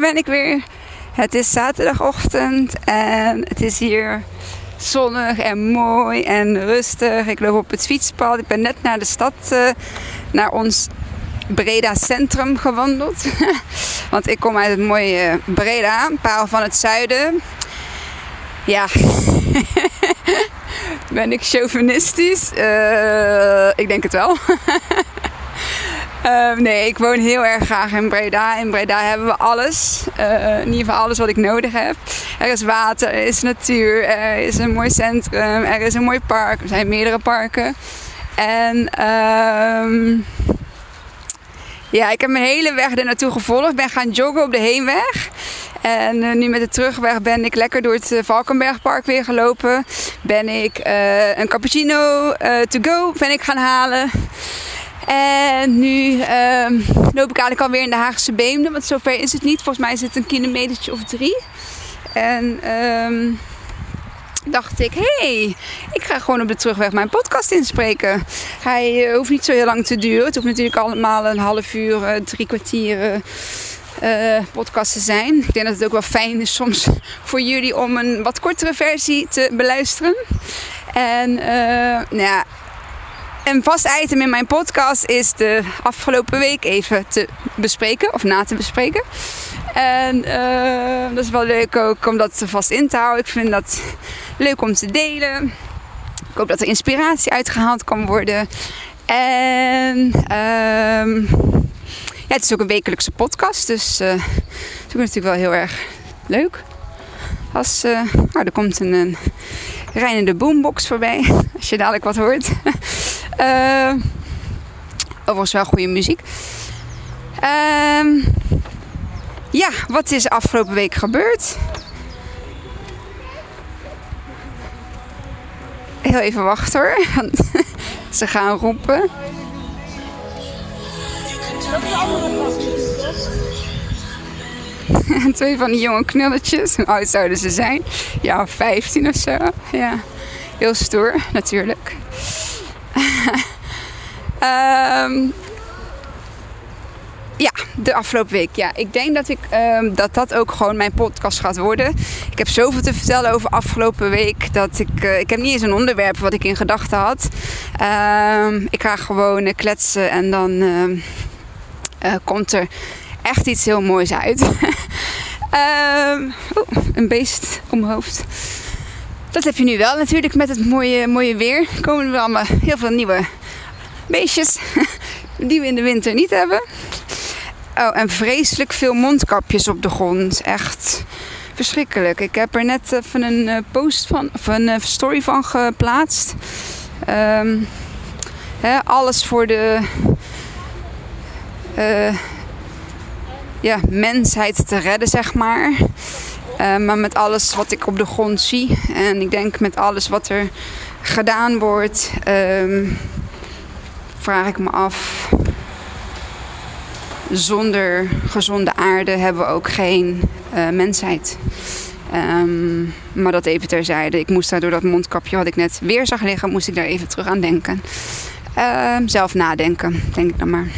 ben ik weer. Het is zaterdagochtend en het is hier zonnig en mooi en rustig. Ik loop op het fietspad. Ik ben net naar de stad, uh, naar ons Breda Centrum gewandeld. Want ik kom uit het mooie Breda, paal van het zuiden. Ja, ben ik chauvinistisch? Uh, ik denk het wel. Uh, nee, ik woon heel erg graag in Breda. In Breda hebben we alles. Uh, in ieder geval alles wat ik nodig heb. Er is water, er is natuur, er is een mooi centrum, er is een mooi park. Er zijn meerdere parken. En uh, ja, ik heb mijn hele weg er naartoe gevolgd. Ben gaan joggen op de heenweg. En uh, nu met de terugweg ben ik lekker door het Valkenbergpark weer gelopen. Ben ik een cappuccino to go ben ik gaan halen. En nu um, loop ik eigenlijk alweer in de Haagse Beemde. Want zover is het niet. Volgens mij is het een kilometertje of drie. En um, dacht ik, hé, hey, ik ga gewoon op de terugweg mijn podcast inspreken. Hij uh, hoeft niet zo heel lang te duren. Het hoeft natuurlijk allemaal een half uur, uh, drie kwartier uh, podcast te zijn. Ik denk dat het ook wel fijn is soms voor jullie om een wat kortere versie te beluisteren. En nou ja, een vast item in mijn podcast is de afgelopen week even te bespreken of na te bespreken. En uh, dat is wel leuk ook om dat vast in te houden. Ik vind dat leuk om te delen. Ik hoop dat er inspiratie uitgehaald kan worden. En um, ja, het is ook een wekelijkse podcast. Dus uh, het is natuurlijk wel heel erg leuk. Als, nou, er komt een, een rijdende boombox voorbij. Als je dadelijk wat hoort. Uh, overigens wel goede muziek. Uh, ja, wat is afgelopen week gebeurd? Heel even wachten hoor. Ze gaan roepen. Twee van die jonge knulletjes. Hoe oud zouden ze zijn? Ja, 15 of zo. Ja, heel stoer natuurlijk. Um, ja, de afgelopen week. Ja, ik denk dat, ik, um, dat dat ook gewoon mijn podcast gaat worden. Ik heb zoveel te vertellen over afgelopen week. Dat ik, uh, ik heb niet eens een onderwerp wat ik in gedachten had. Um, ik ga gewoon uh, kletsen en dan uh, komt er echt iets heel moois uit. een beest om mijn hoofd. Dat heb je nu wel natuurlijk met het mooie, mooie weer. Er komen er allemaal heel veel nieuwe beestjes die we in de winter niet hebben. Oh, en vreselijk veel mondkapjes op de grond. Echt verschrikkelijk. Ik heb er net even een uh, post van, of een uh, story van geplaatst. Hè, alles voor de uh, ja, mensheid te redden, zeg maar. Uh, maar met alles wat ik op de grond zie en ik denk met alles wat er gedaan wordt, um, vraag ik me af. Zonder gezonde aarde hebben we ook geen uh, mensheid. Um, maar dat even terzijde. Ik moest daar door dat mondkapje wat ik net weer zag liggen, moest ik daar even terug aan denken. Uh, zelf nadenken, denk ik dan maar.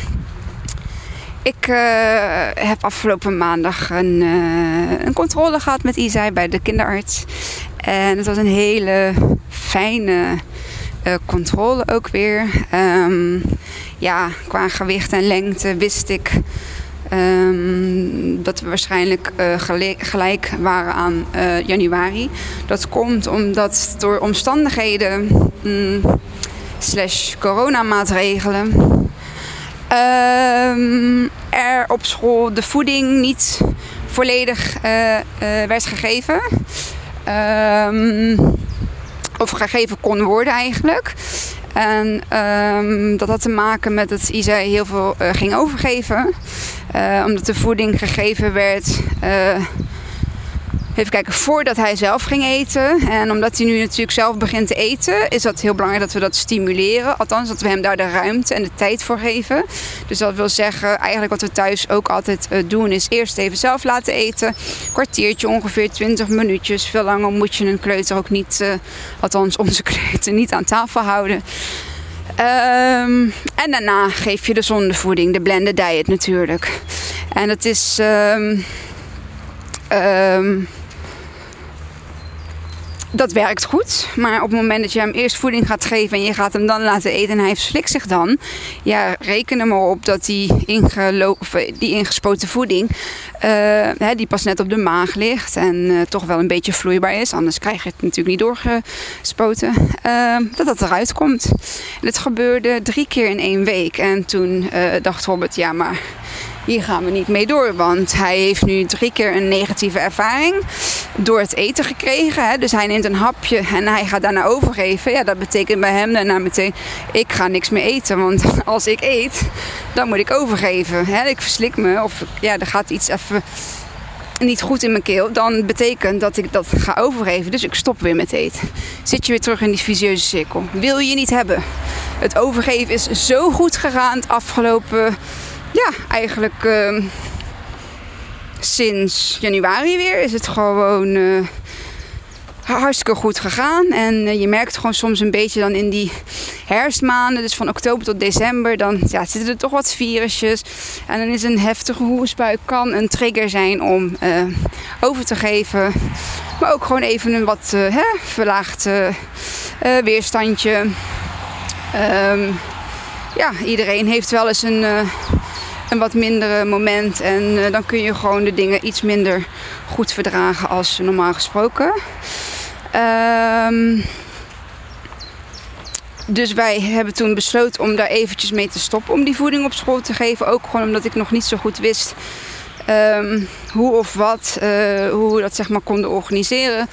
Ik uh, heb afgelopen maandag een, uh, een controle gehad met Isai bij de kinderarts. En het was een hele fijne uh, controle ook weer. Um, ja, qua gewicht en lengte wist ik um, dat we waarschijnlijk gelijk, waren aan januari. Dat komt omdat door omstandigheden mm, slash coronamaatregelen um, er op school de voeding niet volledig uh, uh, werd gegeven. Um, of gegeven kon worden eigenlijk. En um, dat had te maken met dat Isa heel veel uh, ging overgeven. omdat de voeding gegeven werd Even kijken, voordat hij zelf ging eten. En omdat hij nu natuurlijk zelf begint te eten, is dat heel belangrijk dat we dat stimuleren. Althans, dat we hem daar de ruimte en de tijd voor geven. Dus dat wil zeggen, eigenlijk wat we thuis ook altijd uh, doen, is eerst even zelf laten eten. Kwartiertje, ongeveer 20 minuutjes. Veel langer moet je een kleuter ook niet, uh, althans onze kleuter, niet aan tafel houden. Um, en daarna geef je de zondevoeding, de blended diet natuurlijk. En dat is. Um, Ehm, dat werkt goed. Maar op het moment dat je hem eerst voeding gaat geven en je gaat hem dan laten eten en hij verslikt zich dan, ja, reken er maar op dat die, die ingespoten voeding, uh, die pas net op de maag ligt en uh, toch wel een beetje vloeibaar is, anders krijg je het natuurlijk niet doorgespoten, dat dat eruit komt. En het gebeurde drie keer in één week. En toen dacht Robert, ja, maar hier gaan we niet mee door. Want hij heeft nu drie keer een negatieve ervaring door het eten gekregen. Hè. Dus hij neemt een hapje en hij gaat daarna overgeven. Ja, dat betekent bij hem daarna meteen, ik ga niks meer eten. Want als ik eet, dan moet ik overgeven. Hè. Ik verslik me of ja, er gaat iets even niet goed in mijn keel, dan betekent dat ik dat ga overgeven. Dus ik stop weer met eten. Zit je weer terug in die visieuze cirkel. Wil je niet hebben. Het overgeven is zo goed gegaan het afgelopen ja, eigenlijk uh, sinds januari weer is het gewoon uh, hartstikke goed gegaan. En uh, je merkt gewoon soms een beetje dan in die herfstmaanden, dus van oktober tot december, dan ja, zitten er toch wat virusjes. En dan is een heftige hoesbuik kan een trigger zijn om uh, over te geven. Maar ook gewoon even een wat hè, verlaagd weerstandje. Um, ja, iedereen heeft wel eens een een wat mindere moment. En eh, dan kun je gewoon de dingen iets minder goed verdragen als normaal gesproken. Ehm, dus wij hebben toen besloten om daar eventjes mee te stoppen om die voeding op school te geven. Ook gewoon omdat ik nog niet zo goed wist Ehm, hoe of wat, uh, hoe we dat zeg maar konden organiseren.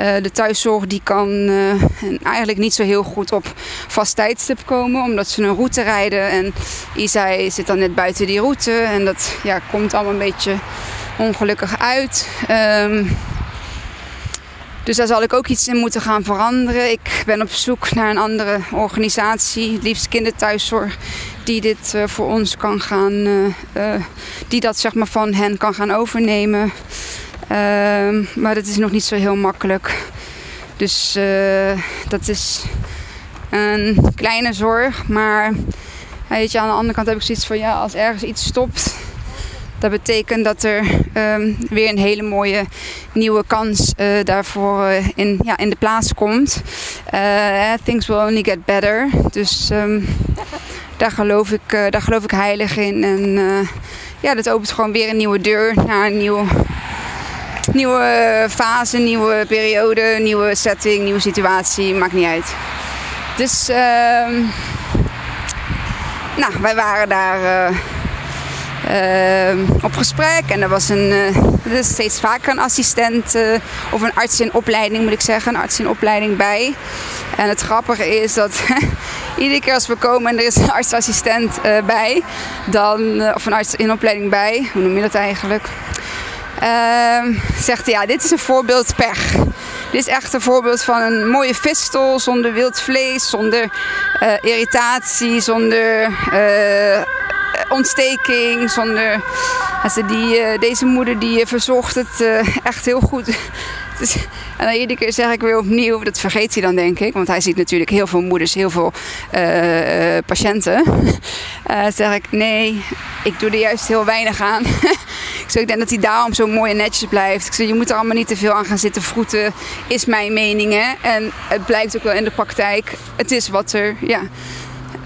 Uh, de thuiszorg die kan uh, eigenlijk niet zo heel goed op vast tijdstip komen, omdat ze een route rijden. En Isai zit dan net buiten die route en dat ja, komt allemaal een beetje ongelukkig uit. Um, dus daar zal ik ook iets in moeten gaan veranderen. Ik ben op zoek naar een andere organisatie, het liefst kinderthuiszorg, die dit uh, voor ons kan gaan, uh, uh, die dat zeg maar van hen kan gaan overnemen. Ehm, maar dat is nog niet zo heel makkelijk. Dus dat is een kleine zorg. Maar weet je, aan de andere kant heb ik zoiets van ja, als ergens iets stopt, dat betekent dat er um, weer een hele mooie nieuwe kans daarvoor in, ja, in de plaats komt. Things will only get better. Dus um, daar, geloof ik, daar geloof ik heilig in. En ja, dat opent gewoon weer een nieuwe deur naar een nieuwe, nieuwe fase, nieuwe periode, nieuwe setting, nieuwe situatie. Maakt niet uit. Dus, um, nou, wij waren daar uh, op gesprek. En er was een, uh, er is steeds vaker een assistent uh, of een arts in opleiding, moet ik zeggen, een arts in opleiding bij. En het grappige is dat iedere keer als we komen en er is een artsassistent bij, dan, of een arts in opleiding bij, hoe noem je dat eigenlijk? Ehm, zegt hij, ja, dit is een voorbeeld pech. Dit is echt een voorbeeld van een mooie vistel zonder wild vlees, zonder irritatie, zonder ontsteking, zonder... Die, uh, deze moeder die uh, verzocht het echt heel goed. en dan iedere keer zeg ik weer opnieuw, dat vergeet hij dan denk ik. Want hij ziet natuurlijk heel veel moeders, heel veel patiënten. zeg ik, nee, ik doe er juist heel weinig aan. ik, ik denk dat hij daarom zo mooi en netjes blijft. Ik zeg, je moet er allemaal niet te veel aan gaan zitten vroeten, is mijn mening. Hè? En het blijkt ook wel in de praktijk. Het is wat er, ja...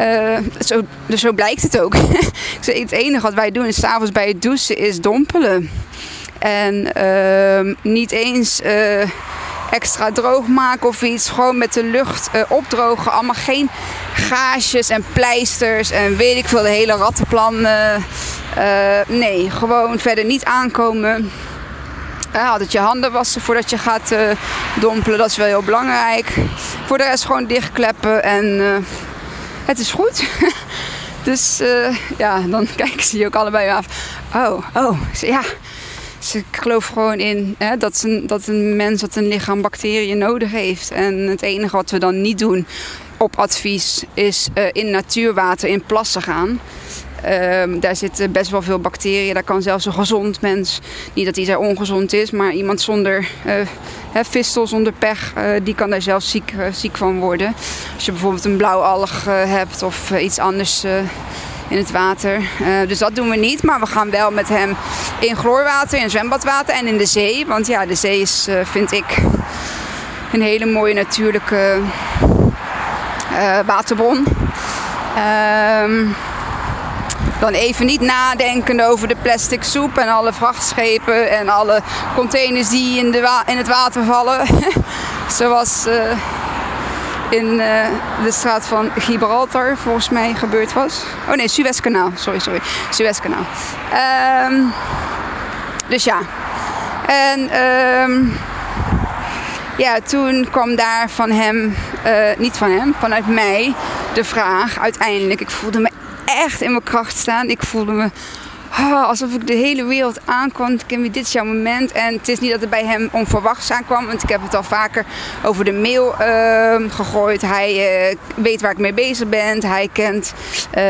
Uh, zo, dus zo blijkt het ook. het enige wat wij doen is s'avonds bij het douchen is dompelen. En uh, niet eens uh, extra droog maken of iets. Gewoon met de lucht uh, opdrogen. Allemaal geen gaasjes en pleisters en weet ik veel, de hele rattenplan. nee, gewoon verder niet aankomen. altijd je handen wassen voordat je gaat dompelen. Dat is wel heel belangrijk. Voor de rest gewoon dichtkleppen en het is goed. dus uh, ja, dan kijken ze je ook allebei af. Oh, oh, ja. Ik geloof gewoon in hè, dat, een, dat een mens, dat een lichaam bacteriën nodig heeft. En het enige wat we dan niet doen op advies is uh, in natuurwater in plassen gaan. Um, daar zitten best wel veel bacteriën. Daar kan zelfs een gezond mens, niet dat hij daar ongezond is, maar iemand zonder uh, vistel, zonder pech, uh, die kan daar zelfs ziek, uh, ziek van worden. Als je bijvoorbeeld een blauwalg hebt of iets anders in het water. dus dat doen we niet. Maar we gaan wel met hem in chloorwater, in zwembadwater en in de zee. Want ja, de zee is, vind ik, een hele mooie natuurlijke waterbron. Ehm, dan even niet nadenken over de plastic soep en alle vrachtschepen en alle containers die in, de in het water vallen. Zoals uh, in uh, de straat van Gibraltar volgens mij gebeurd was. Oh nee, Suezkanaal. Sorry, sorry. Suezkanaal. Um, dus ja. En um, ja, toen kwam daar van hem, uh, niet van hem, vanuit mij de vraag uiteindelijk. Ik voelde me echt in mijn kracht staan. Ik voelde me oh, alsof ik de hele wereld aankwam. Kim, dit is jouw moment. En het is niet dat het bij hem onverwachts aankwam. Want ik heb het al vaker over de mail uh, gegooid. Hij uh, weet waar ik mee bezig ben. Hij kent... Uh,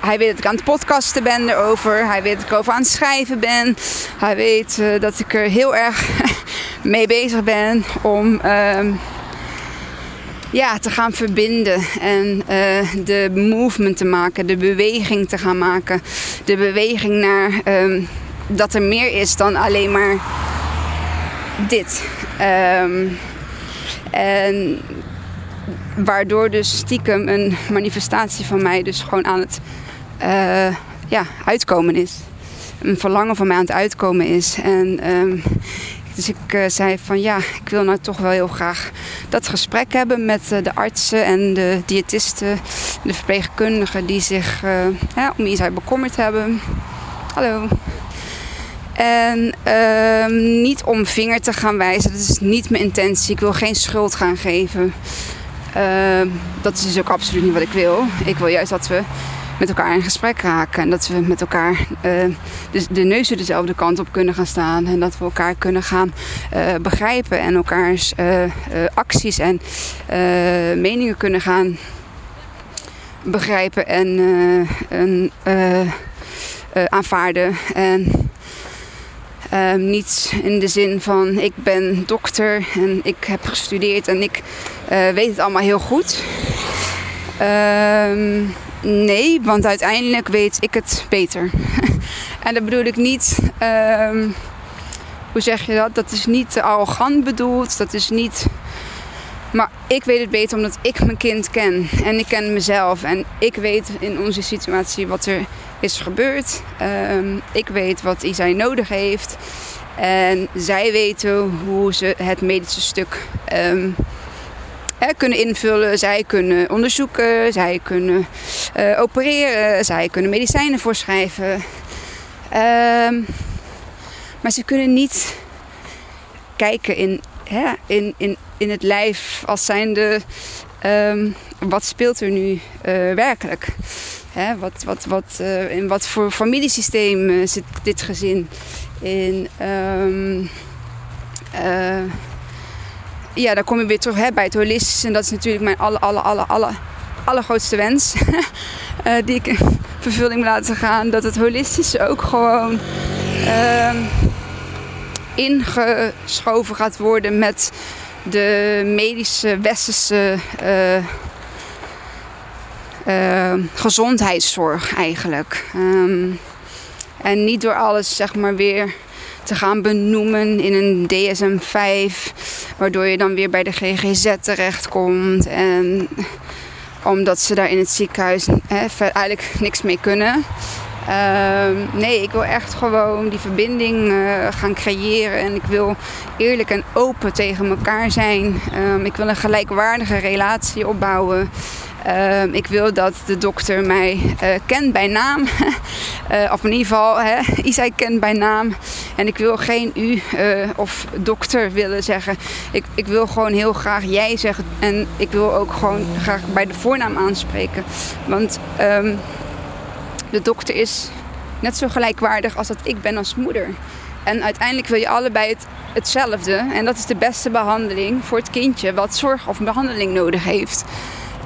hij weet dat ik aan het podcasten ben erover. Hij weet dat ik over aan het schrijven ben. Hij weet eh, dat ik er heel erg mee bezig ben om ehm, ja, te gaan verbinden en uh, de movement te maken, de beweging te gaan maken. De beweging naar um, dat er meer is dan alleen maar dit. Um, en waardoor dus stiekem een manifestatie van mij dus gewoon aan het uh, ja, uitkomen is. Een verlangen van mij aan het uitkomen is. En um, dus ik uh, zei van ja, ik wil nou toch wel heel graag dat gesprek hebben met uh, de artsen en de diëtisten, de verpleegkundigen die zich ja, om Isai bekommerd hebben. Hallo. En ehm, niet om vinger te gaan wijzen, dat is niet mijn intentie. Ik wil geen schuld gaan geven. Ehm, dat is dus ook absoluut niet wat ik wil. Ik wil juist dat we met elkaar in gesprek raken. En dat we met elkaar uh, de, de neuzen dezelfde kant op kunnen gaan staan. En dat we elkaar kunnen gaan uh, begrijpen. En elkaars uh, acties en meningen kunnen gaan begrijpen en, en aanvaarden. En Um, niet in de zin van ik ben dokter en ik heb gestudeerd en ik weet het allemaal heel goed. Um, Nee, want uiteindelijk weet ik het beter. en dat bedoel ik niet. Um, hoe zeg je dat? Dat is niet arrogant bedoeld. Dat is niet. Maar ik weet het beter omdat ik mijn kind ken. En ik ken mezelf. En ik weet in onze situatie wat er is gebeurd. Um, ik weet wat Isai nodig heeft. En zij weten hoe ze het medische stuk um, kunnen invullen. Zij kunnen onderzoeken, zij kunnen uh, opereren, zij kunnen medicijnen voorschrijven. Ehm, maar ze kunnen niet kijken in, hè, in, in, in het lijf als zijnde um, wat speelt er nu uh, werkelijk. Hè, wat, wat, wat, uh, in wat voor familiesysteem zit dit gezin? In, um, ja, dan kom je weer terug hè, bij het holistische. En dat is natuurlijk mijn alle, alle, alle, alle, allergrootste wens. uh, die ik in vervulling laten gaan. Dat het holistische ook gewoon uh, ingeschoven gaat worden met de medische westerse uh, gezondheidszorg eigenlijk. Um, en niet door alles zeg maar weer te gaan benoemen in een DSM-5. Waardoor je dan weer bij de GGZ terechtkomt. En omdat ze daar in het ziekenhuis hè, eigenlijk niks mee kunnen. Uh, nee, ik wil echt gewoon die verbinding uh, gaan creëren. En ik wil eerlijk en open tegen elkaar zijn. Um, ik wil een gelijkwaardige relatie opbouwen. Uh, ik wil dat de dokter mij uh, kent bij naam. uh, of in ieder geval, hè, Isai kent bij naam. En ik wil geen u of dokter willen zeggen. Ik, ik wil gewoon heel graag jij zeggen. En ik wil ook gewoon graag bij de voornaam aanspreken. Want um, de dokter is net zo gelijkwaardig als dat ik ben als moeder. En uiteindelijk wil je allebei het, hetzelfde. En dat is de beste behandeling voor het kindje wat zorg of behandeling nodig heeft.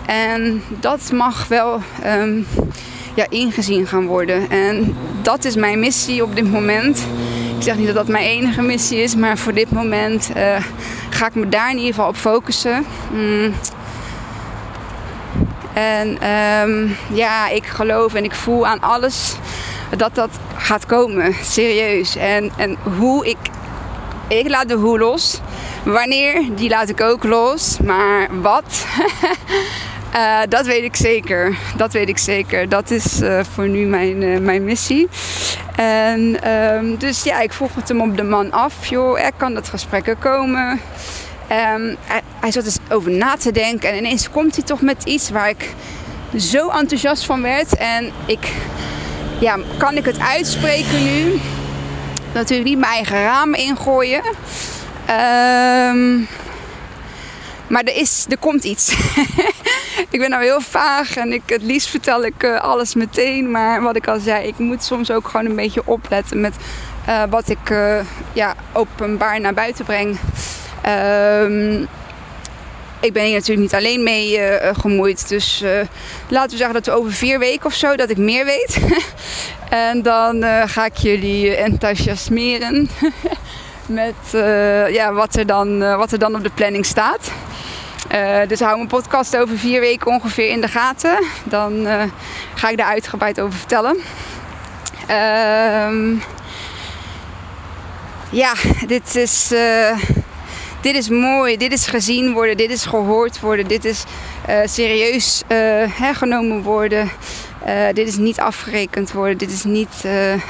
En dat mag wel um, ja, ingezien gaan worden. En dat is mijn missie op dit moment. Ik zeg niet dat dat mijn enige missie is, maar voor dit moment uh, ga ik me daar in ieder geval op focussen. Mm. En ehm, ja, ik geloof en ik voel aan alles dat dat gaat komen. Serieus. En, en hoe ik. Ik laat de hoe los. Wanneer, die laat ik ook los. Maar wat? Uh, dat weet ik zeker. Dat weet ik zeker. Dat is uh, voor nu mijn, uh, mijn missie. En um, dus ja, ik vroeg het hem op de man af. Joh, er kan dat gesprekken komen. Um, hij, zat dus over na te denken. En ineens komt hij toch met iets waar ik zo enthousiast van werd. En ik, ja, kan ik het uitspreken nu? Natuurlijk niet mijn eigen raam ingooien. Um, maar er, is, er komt iets. ik ben nou heel vaag en ik, het liefst vertel ik uh, alles meteen. Maar wat ik al zei, ik moet soms ook gewoon een beetje opletten met uh, wat ik uh, ja, openbaar naar buiten breng. Um, ik ben hier natuurlijk niet alleen mee gemoeid. Dus laten we zeggen dat we over vier weken of zo, dat ik meer weet. en dan ga ik jullie enthousiasmeren. met ja, wat, er dan, wat er dan op de planning staat. Uh, dus hou mijn podcast over vier weken ongeveer in de gaten. Dan ga ik daar uitgebreid over vertellen. Uh, ja, dit is, dit is mooi. Dit is gezien worden. Dit is gehoord worden. Dit is serieus genomen worden. dit is niet afgerekend worden. Dit is niet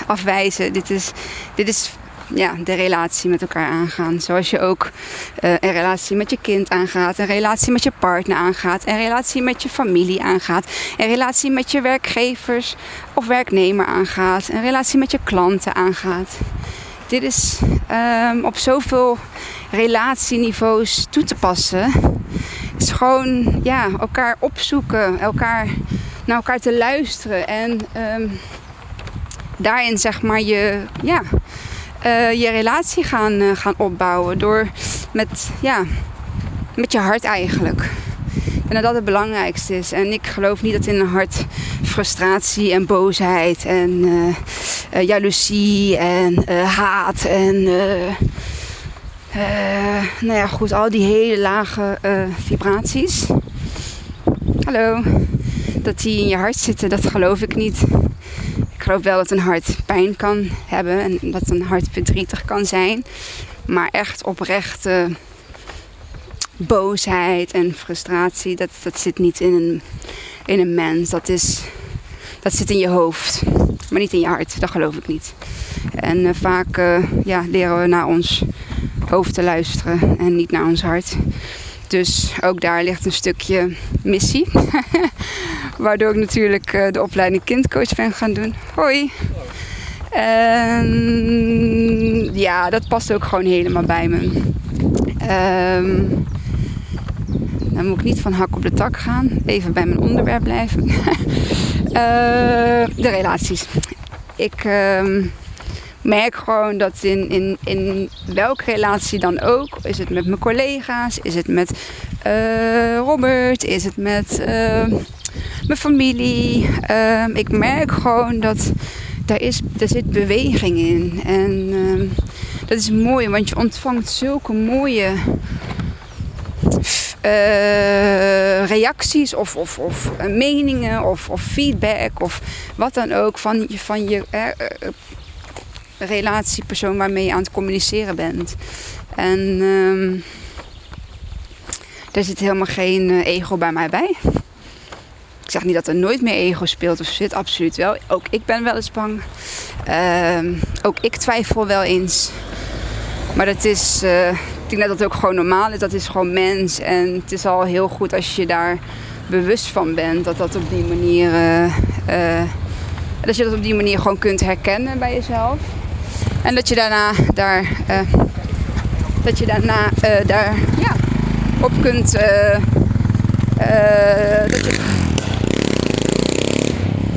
afwijzen. Dit is, dit is ja, de relatie met elkaar aangaan. Zoals je ook uh, een relatie met je kind aangaat, een relatie met je partner aangaat, een relatie met je familie aangaat, een relatie met je werkgevers of werknemer aangaat, een relatie met je klanten aangaat. Dit is um, op zoveel relatieniveaus toe te passen. Het is gewoon ja, elkaar opzoeken, elkaar naar elkaar te luisteren en um, daarin zeg maar je ja, uh, je relatie gaan, uh, gaan opbouwen. Door met, ja, met je hart eigenlijk. En dat dat het belangrijkste is. En ik geloof niet dat in een hart frustratie en boosheid en uh, jaloezie en haat en nou ja, goed, al die hele lage vibraties. Hallo. Dat die in je hart zitten, dat geloof ik niet. Geloof wel dat een hart pijn kan hebben en dat een hart verdrietig kan zijn. Maar echt oprechte boosheid en frustratie, dat, dat zit niet in een, in een mens. Dat, is, dat zit in je hoofd, maar niet in je hart. Dat geloof ik niet. En uh, vaak uh, ja, leren we naar ons hoofd te luisteren en niet naar ons hart. Dus ook daar ligt een stukje missie. Waardoor ik natuurlijk uh, de opleiding kindcoach ben gaan doen. Hoi. En ja, dat past ook gewoon helemaal bij me. Um, dan moet ik niet van hak op de tak gaan. Even bij mijn onderwerp blijven. uh, de relaties. Ik uh, merk gewoon dat in, in, in welke relatie dan ook, is het met mijn collega's, is het met uh, Robert, is het met uh, mijn familie. Uh, ik merk gewoon dat daar, is, daar zit beweging in. En ehm, dat is mooi, want je ontvangt zulke mooie uh, reacties of, of, of meningen of, of, feedback of wat dan ook van, van je relatiepersoon waarmee je aan het communiceren bent. En um, daar zit helemaal geen uh, ego bij mij bij. Ik zeg niet dat er nooit meer ego speelt of zit, absoluut wel. Ook ik ben wel eens bang. Uh, ook ik twijfel wel eens. Maar dat is, uh, ik denk dat dat ook gewoon normaal is. Dat is gewoon mens. En het is al heel goed als je daar bewust van bent. Dat dat op die manier, uh, dat je dat op die manier gewoon kunt herkennen bij jezelf. En dat je daarna daar, uh, dat je daarna uh, daar ja, op kunt. Uh, dat, je,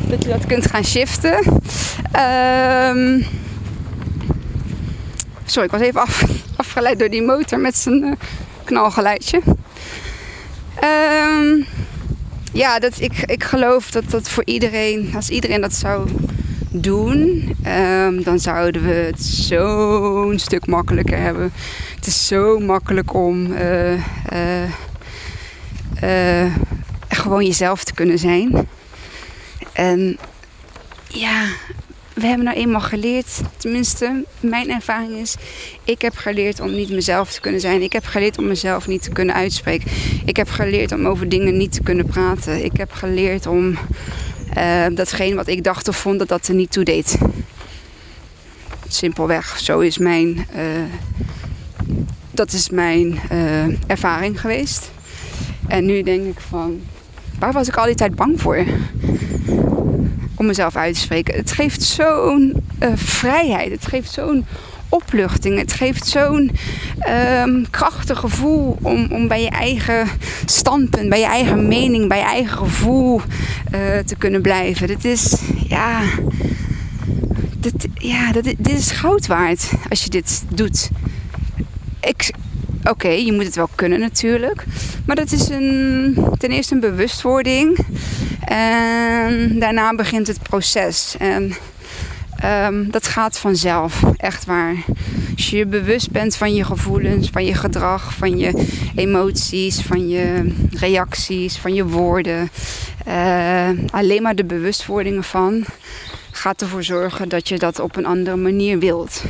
dat je dat kunt gaan shiften. Um, sorry, ik was even af, afgeleid door die motor met zijn knalgeluidje. Um, ja, dat, ik, ik geloof dat dat voor iedereen, als iedereen dat zou doen, um, dan zouden we het zo'n stuk makkelijker hebben. Het is zo makkelijk om uh, uh, uh, gewoon jezelf te kunnen zijn. En ja, we hebben nou eenmaal geleerd, tenminste, mijn ervaring is, ik heb geleerd om niet mezelf te kunnen zijn. Ik heb geleerd om mezelf niet te kunnen uitspreken. Ik heb geleerd om over dingen niet te kunnen praten. Ik heb geleerd om uh, datgene wat ik dacht of vond, dat dat er niet toe deed. Simpelweg, zo is mijn, uh, dat is mijn uh, ervaring geweest. En nu denk ik van, waar was ik al die tijd bang voor? om mezelf uit te spreken. Het geeft zo'n vrijheid. Het geeft zo'n opluchting. Het geeft zo'n um, krachtig gevoel om, om bij je eigen standpunt, bij je eigen mening, bij je eigen gevoel uh, te kunnen blijven. Dit is, ja, dit, ja dit, dit is goud waard als je dit doet. Ik, Oké, je moet het wel kunnen natuurlijk. Maar dat is een, ten eerste een bewustwording. En daarna begint het proces. En um, dat gaat vanzelf, echt waar. Als je je bewust bent van je gevoelens, van je gedrag, van je emoties, van je reacties, van je woorden. Uh, alleen maar de bewustwording ervan gaat ervoor zorgen dat je dat op een andere manier wilt.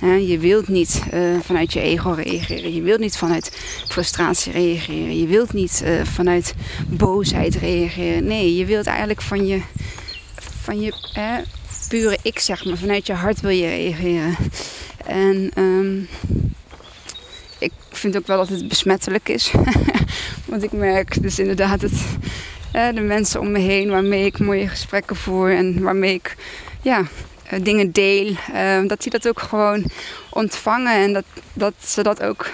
Je wilt niet uh, vanuit je ego reageren. Je wilt niet vanuit frustratie reageren. Je wilt niet uh, vanuit boosheid reageren. Nee, je wilt eigenlijk van je, van je eh, pure ik, zeg maar, vanuit je hart wil je reageren. En um, ik vind ook wel dat het besmettelijk is. Want ik merk dus inderdaad het, uh, de mensen om me heen waarmee ik mooie gesprekken voer en waarmee ik ja, uh, dingen deel, uh, dat die dat ook gewoon ontvangen en dat, dat ze dat ook,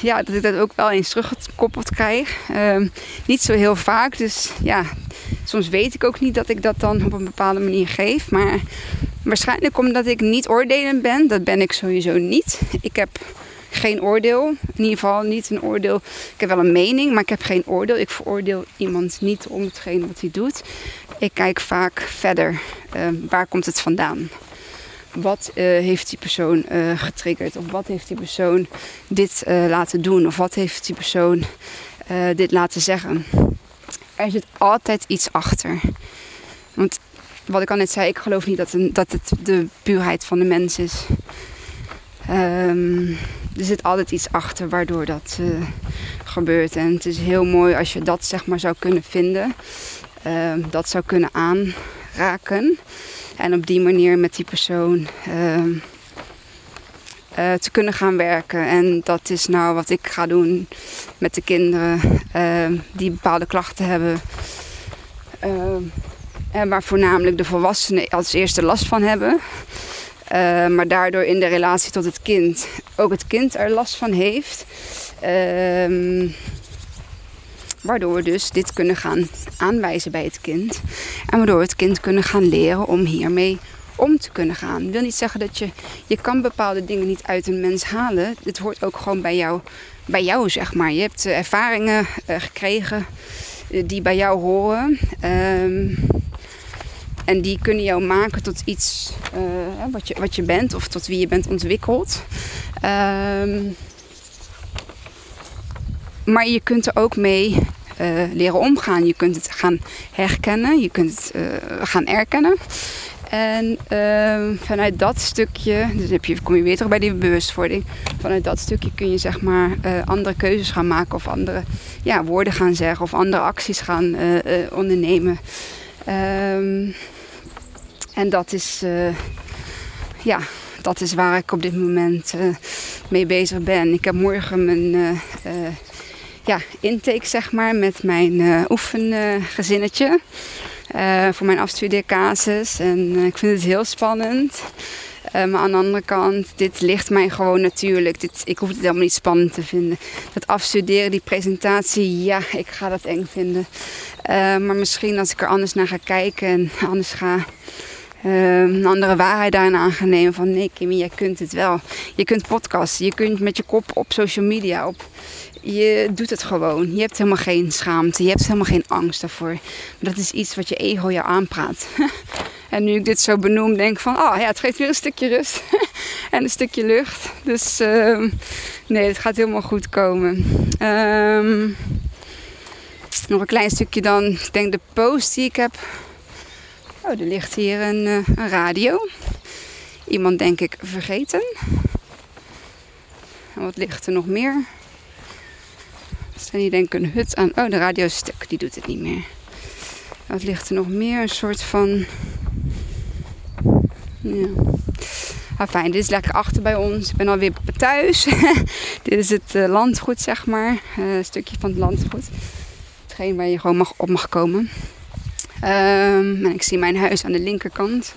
ja, dat ik dat ook wel eens teruggekoppeld krijg. Ehm, niet zo heel vaak, dus ja, soms weet ik ook niet dat ik dat dan op een bepaalde manier geef, maar waarschijnlijk omdat ik niet oordelend ben, dat ben ik sowieso niet. Ik heb geen oordeel. In ieder geval niet een oordeel. Ik heb wel een mening, maar ik heb geen oordeel. Ik veroordeel iemand niet om hetgeen wat hij doet. Ik kijk vaak verder. Uh, waar komt het vandaan? Wat uh, heeft die persoon uh, getriggerd? Of wat heeft die persoon dit laten doen? Of wat heeft die persoon dit laten zeggen? Er zit altijd iets achter. Want wat ik al net zei, ik geloof niet dat, een, dat het de puurheid van de mens is. Um, er zit altijd iets achter waardoor dat uh, gebeurt. En het is heel mooi als je dat zeg maar zou kunnen vinden. Uh, dat zou kunnen aanraken. En op die manier met die persoon uh, te kunnen gaan werken. En dat is nou wat ik ga doen met de kinderen ehm, die bepaalde klachten hebben. Ehm, en waar voornamelijk de volwassenen als eerste last van hebben. Uh, maar daardoor in de relatie tot het kind ook het kind er last van heeft. Uh, waardoor we dus dit kunnen gaan aanwijzen bij het kind. En waardoor we het kind kunnen gaan leren om hiermee om te kunnen gaan. Dat wil niet zeggen dat je, je kan bepaalde dingen niet uit een mens halen. Het hoort ook gewoon bij jou, bij jou zeg maar. Je hebt ervaringen uh, gekregen uh, die bij jou horen. Uh, en die kunnen jou maken tot iets wat, je, wat je bent of tot wie je bent ontwikkeld. Um, maar je kunt er ook mee leren omgaan. Je kunt het gaan herkennen, je kunt het gaan erkennen. En uh, vanuit dat stukje, dus heb je, kom je weer terug bij die bewustwording. Vanuit dat stukje kun je zeg maar uh, andere keuzes gaan maken of andere ja, woorden gaan zeggen of andere acties gaan uh, ondernemen. Um, en dat is, ja, dat is waar ik op dit moment mee bezig ben. Ik heb morgen mijn ja, intake, zeg maar, met mijn oefengezinnetje. Voor mijn afstudeercasus. En ik vind het heel spannend. maar aan de andere kant, dit ligt mij gewoon natuurlijk. Dit, ik hoef het helemaal niet spannend te vinden. Dat afstuderen, die presentatie, ja, ik ga dat eng vinden. maar misschien als ik er anders naar ga kijken en anders ga uh, een andere waarheid daarin aangenemen. Van nee, Kimmy, jij kunt het wel. Je kunt podcasten, je kunt met je kop op social media. Op, je doet het gewoon. Je hebt helemaal geen schaamte, je hebt helemaal geen angst daarvoor. dat is iets wat je ego jou aanpraat. en nu ik dit zo benoem, denk ik van, oh ja, het geeft weer een stukje rust en een stukje lucht. Dus uh, nee, het gaat helemaal goed komen. Um, Nog een klein stukje dan. Ik denk de post die ik heb. Oh, er ligt hier een, uh, een radio. Iemand denk ik vergeten. En wat ligt er nog meer? Er hier denk ik een hut aan. Oh, de radio is stuk. Die doet het niet meer. Wat ligt er nog meer? Een soort van... Ja. Ah, fijn, dit is lekker achter bij ons. Ik ben alweer thuis. dit is het uh, landgoed, zeg maar. Uh, een stukje van het landgoed. Hetgeen waar je gewoon mag, op mag komen. Um, en ik zie mijn huis aan de linkerkant.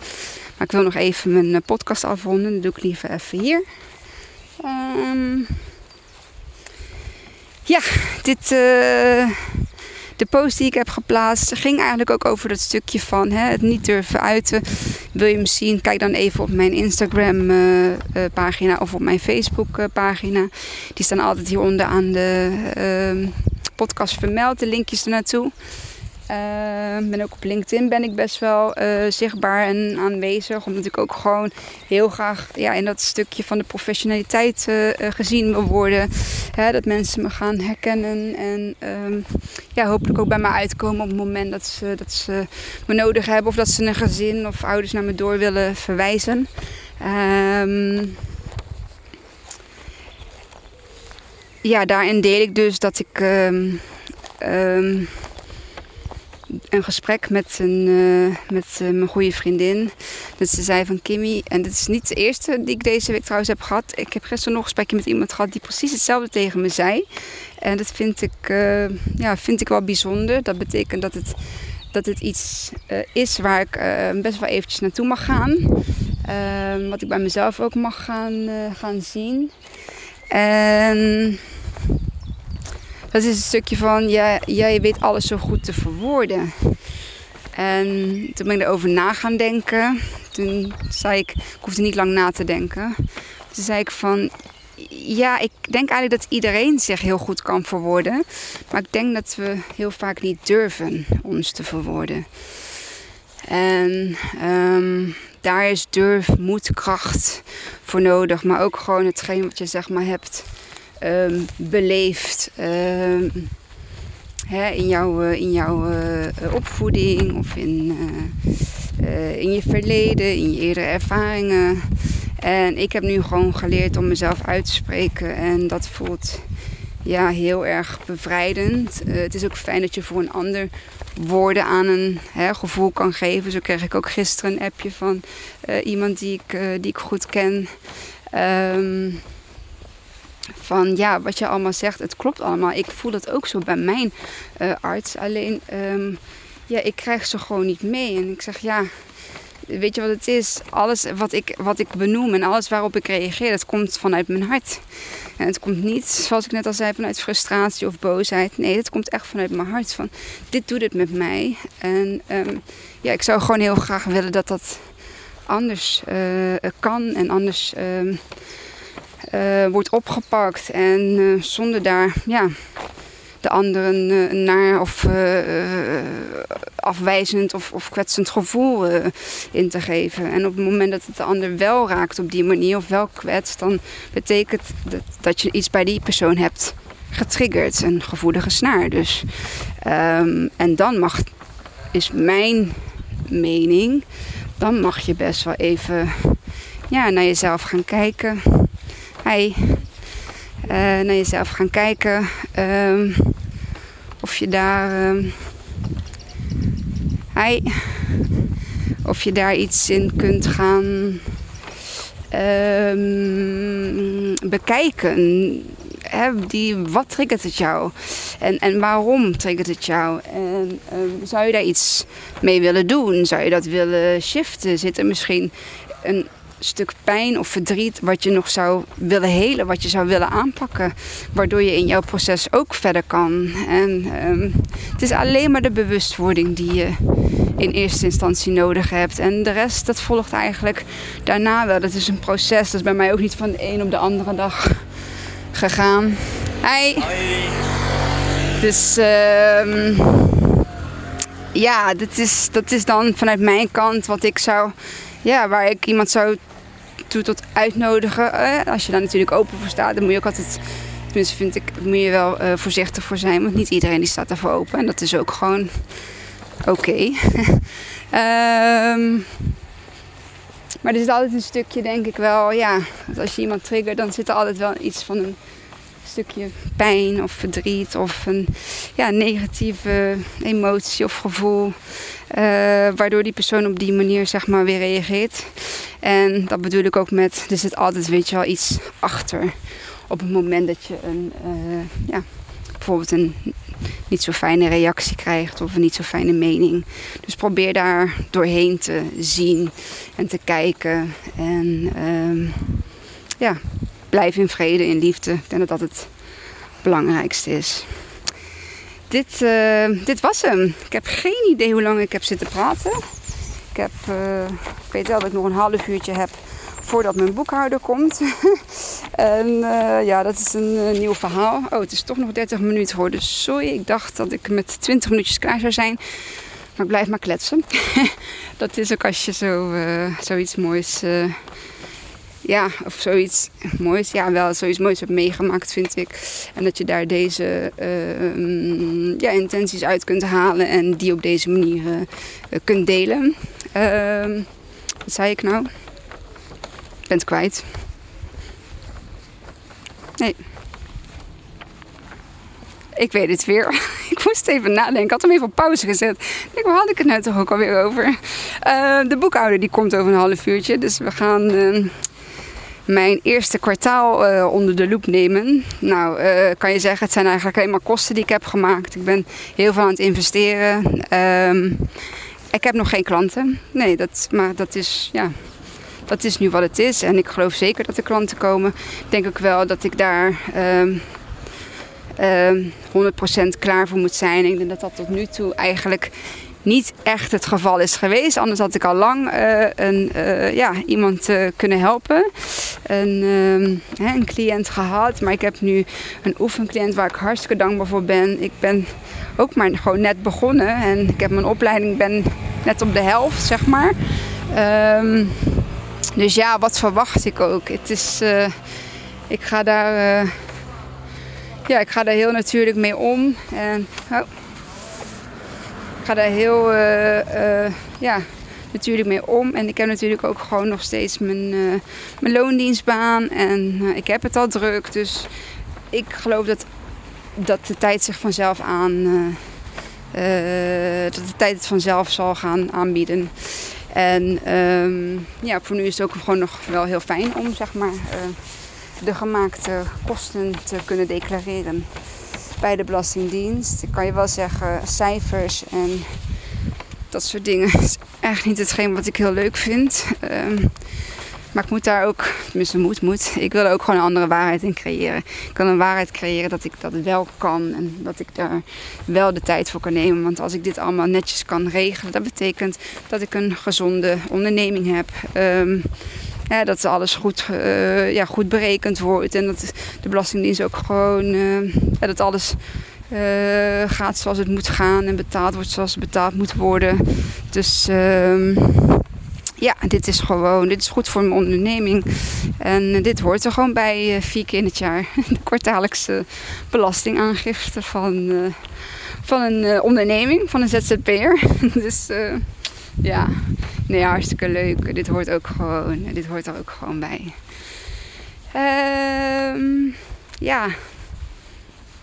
Maar ik wil nog even mijn eh, podcast afronden. Dat doe ik liever even hier. Um, ja, dit, uh, de post die ik heb geplaatst ging eigenlijk ook over dat stukje van hè, het niet durven uiten. Wil je hem zien? Kijk dan even op mijn Instagram uh, uh, pagina of op mijn Facebook pagina. Die staan altijd hieronder aan de ehm, podcast vermeld, de linkjes ernaartoe. Uh, ben ook op LinkedIn ben ik best wel uh, zichtbaar en aanwezig. Omdat ik ook gewoon heel graag ja, in dat stukje van de professionaliteit uh, gezien wil worden. Hè, dat mensen me gaan herkennen. En um, ja, hopelijk ook bij me uitkomen op het moment dat ze, dat ze me nodig hebben. Of dat ze een gezin of ouders naar me door willen verwijzen. Um, ja, daarin deel ik dus dat ik... een gesprek met, een, uh, met uh, mijn goede vriendin. Dat ze zei van Kimmy, en dit is niet de eerste die ik deze week trouwens heb gehad. Ik heb gisteren nog een gesprekje met iemand gehad die precies hetzelfde tegen me zei. En dat vind ik, uh, ja, vind ik wel bijzonder. Dat betekent dat het, dat het iets is waar ik best wel eventjes naartoe mag gaan. Wat ik bij mezelf ook mag gaan, gaan zien. En dat is een stukje van, ja, jij weet alles zo goed te verwoorden. En toen ben ik erover na gaan denken. Toen zei ik, ik hoefde niet lang na te denken. Toen zei ik van, ja, ik denk eigenlijk dat iedereen zich heel goed kan verwoorden. Maar ik denk dat we heel vaak niet durven ons te verwoorden. En um, daar is durf, moed, kracht voor nodig. Maar ook gewoon hetgeen wat je zeg maar hebt um, beleefd um, hè, in jouw, eh, in jouw uh, opvoeding of in, in je verleden, in je eerdere ervaringen. En ik heb nu gewoon geleerd om mezelf uit te spreken en dat voelt ja, heel erg bevrijdend. het is ook fijn dat je voor een ander woorden aan een hè, gevoel kan geven. Zo kreeg ik ook gisteren een appje van iemand die ik, die ik goed ken. Um, van ja, wat je allemaal zegt, het klopt allemaal. Ik voel dat ook zo bij mijn uh, arts. Alleen, um, ja, ik krijg ze gewoon niet mee. En ik zeg ja, weet je wat het is? Alles wat ik, wat ik benoem en alles waarop ik reageer, dat komt vanuit mijn hart. En het komt niet, zoals ik net al zei, vanuit frustratie of boosheid. Nee, het komt echt vanuit mijn hart. Van dit doet het met mij. En um, ja, ik zou gewoon heel graag willen dat dat anders uh, kan en anders. Um, uh, wordt opgepakt. En uh, zonder daar ja, de anderen uh, naar of afwijzend of, of kwetsend gevoel in te geven. En op het moment dat het de ander wel raakt op die manier of wel kwetst, dan betekent dat dat je iets bij die persoon hebt getriggerd. Een gevoelige snaar dus. Um, en dan mag, is mijn mening, dan mag je best wel even ja, naar jezelf gaan kijken Hi. Uh, naar jezelf gaan kijken. Um, of je daar. Um. Of je daar iets in kunt gaan um, bekijken. He, die, wat triggert het jou? En, en waarom triggert het jou? En zou je daar iets mee willen doen? Zou je dat willen shiften? Zit er misschien een stuk pijn of verdriet wat je nog zou willen helen, wat je zou willen aanpakken, waardoor je in jouw proces ook verder kan. En um, het is alleen maar de bewustwording die je in eerste instantie nodig hebt. En de rest, dat volgt eigenlijk daarna wel. Dat is een proces. Dat is bij mij ook niet van de een op de andere dag gegaan. Hi. Dus um, ja, dat is, dat is dan vanuit mijn kant wat ik zou ja, waar ik iemand zou toe tot uitnodigen. Eh, als je daar natuurlijk open voor staat, dan moet je ook altijd Tenminste vind ik, moet je wel uh, voorzichtig voor zijn. Want niet iedereen die staat daarvoor open. En dat is ook gewoon oké. Ehm, maar er is altijd een stukje, denk ik wel, ja, als je iemand triggert, dan zit er altijd wel iets van een stukje pijn of verdriet of een ja, negatieve emotie of gevoel. Eh, waardoor die persoon op die manier zeg maar weer reageert. En dat bedoel ik ook met, er zit altijd weet je wel iets achter. Op het moment dat je een, uh, ja, bijvoorbeeld een niet zo fijne reactie krijgt of een niet zo fijne mening. Dus probeer daar doorheen te zien en te kijken. En uh, ja, blijf in vrede, in liefde. Ik denk dat dat het belangrijkste is. Dit, uh, dit was hem. Ik heb geen idee hoe lang ik heb zitten praten. Ik, heb, uh, ik weet wel dat ik nog een half uurtje heb voordat mijn boekhouder komt. en uh, ja, dat is een nieuw verhaal. Oh, het is toch nog 30 minuten geworden. Sorry, ik dacht dat ik met 20 minuutjes klaar zou zijn. Maar ik blijf maar kletsen. dat is ook als je zo, zoiets moois ja, of zoiets moois. Ja, wel zoiets moois hebt meegemaakt, vind ik. En dat je daar deze uh, ja, intenties uit kunt halen en die op deze manier uh, kunt delen. Uh, wat zei ik nou? Ik ben het kwijt. Nee. Ik weet het weer. ik moest even nadenken. Ik had hem even op pauze gezet. Ik denk, had ik het nou toch ook alweer over? Uh, de boekhouder die komt over een half uurtje. Dus we gaan ehm, mijn eerste kwartaal uh, onder de loep nemen. Nou, uh, kan je zeggen, het zijn eigenlijk alleen maar kosten die ik heb gemaakt. Ik ben heel veel aan het investeren. Um, ik heb nog geen klanten. Nee, dat, maar dat is, ja, dat is nu wat het is. En ik geloof zeker dat er klanten komen. Ik denk ook wel dat ik daar um, um, 100% klaar voor moet zijn. Ik denk dat dat tot nu toe eigenlijk niet echt het geval is geweest. Anders had ik al lang uh, een, uh, ja, iemand uh, kunnen helpen. Een, ehm, een cliënt gehad. Maar ik heb nu een oefencliënt waar ik hartstikke dankbaar voor ben. Ik ben ook maar gewoon net begonnen. En ik heb mijn opleiding ben net op de helft, zeg maar. Um, dus ja, wat verwacht ik ook? Het is, ik ga daar... ja, ik ga daar heel natuurlijk mee om. En, oh, ga daar heel uh, uh, ja, natuurlijk mee om. En ik heb natuurlijk ook gewoon nog steeds mijn, uh, mijn loondienstbaan. En ik heb het al druk. Dus ik geloof dat, dat de tijd zich vanzelf aan. dat de tijd het vanzelf zal gaan aanbieden. En um, ja, voor nu is het ook gewoon nog wel heel fijn om zeg maar, de gemaakte kosten te kunnen declareren bij de Belastingdienst. Ik kan je wel zeggen, cijfers en dat soort dingen is echt niet hetgeen wat ik heel leuk vind. Um, maar ik moet daar ook, tenminste moet, moet. Ik wil er ook gewoon een andere waarheid in creëren. Ik kan een waarheid creëren dat ik dat wel kan en dat ik daar wel de tijd voor kan nemen. Want als ik dit allemaal netjes kan regelen, dat betekent dat ik een gezonde onderneming heb. Um, dat alles goed, uh, ja, goed berekend wordt. En dat de Belastingdienst ook gewoon ja, dat alles uh, gaat zoals het moet gaan en betaald wordt zoals het betaald moet worden. Dus ehm, ja, dit is gewoon, dit is goed voor mijn onderneming. En dit hoort er gewoon bij vier keer in het jaar. De kwartaallijkse belastingaangifte van, van een onderneming, van een ZZP'er. dus ja, nee, hartstikke leuk. Dit hoort ook gewoon, dit hoort er ook gewoon bij. Um, ja,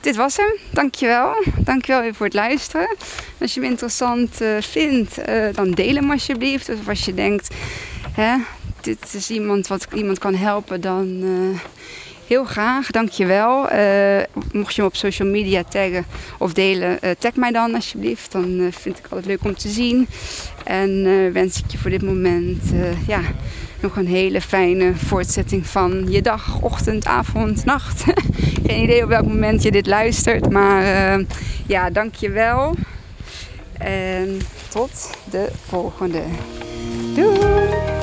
dit was hem. Dankjewel. Dankjewel weer voor het luisteren. Als je hem interessant uh, vindt, uh, dan deel hem alsjeblieft. Of als je denkt, hè, dit is iemand wat iemand kan helpen, dan... Uh, Heel graag, dankjewel. Uh, mocht je hem op social media taggen of delen, uh, tag mij dan alsjeblieft. Dan uh, vind ik altijd leuk om te zien. En wens ik je voor dit moment ja, nog een hele fijne voortzetting van je dag, ochtend, avond, nacht. Geen idee op welk moment je dit luistert. Maar ja, dankjewel. En tot de volgende. Doei!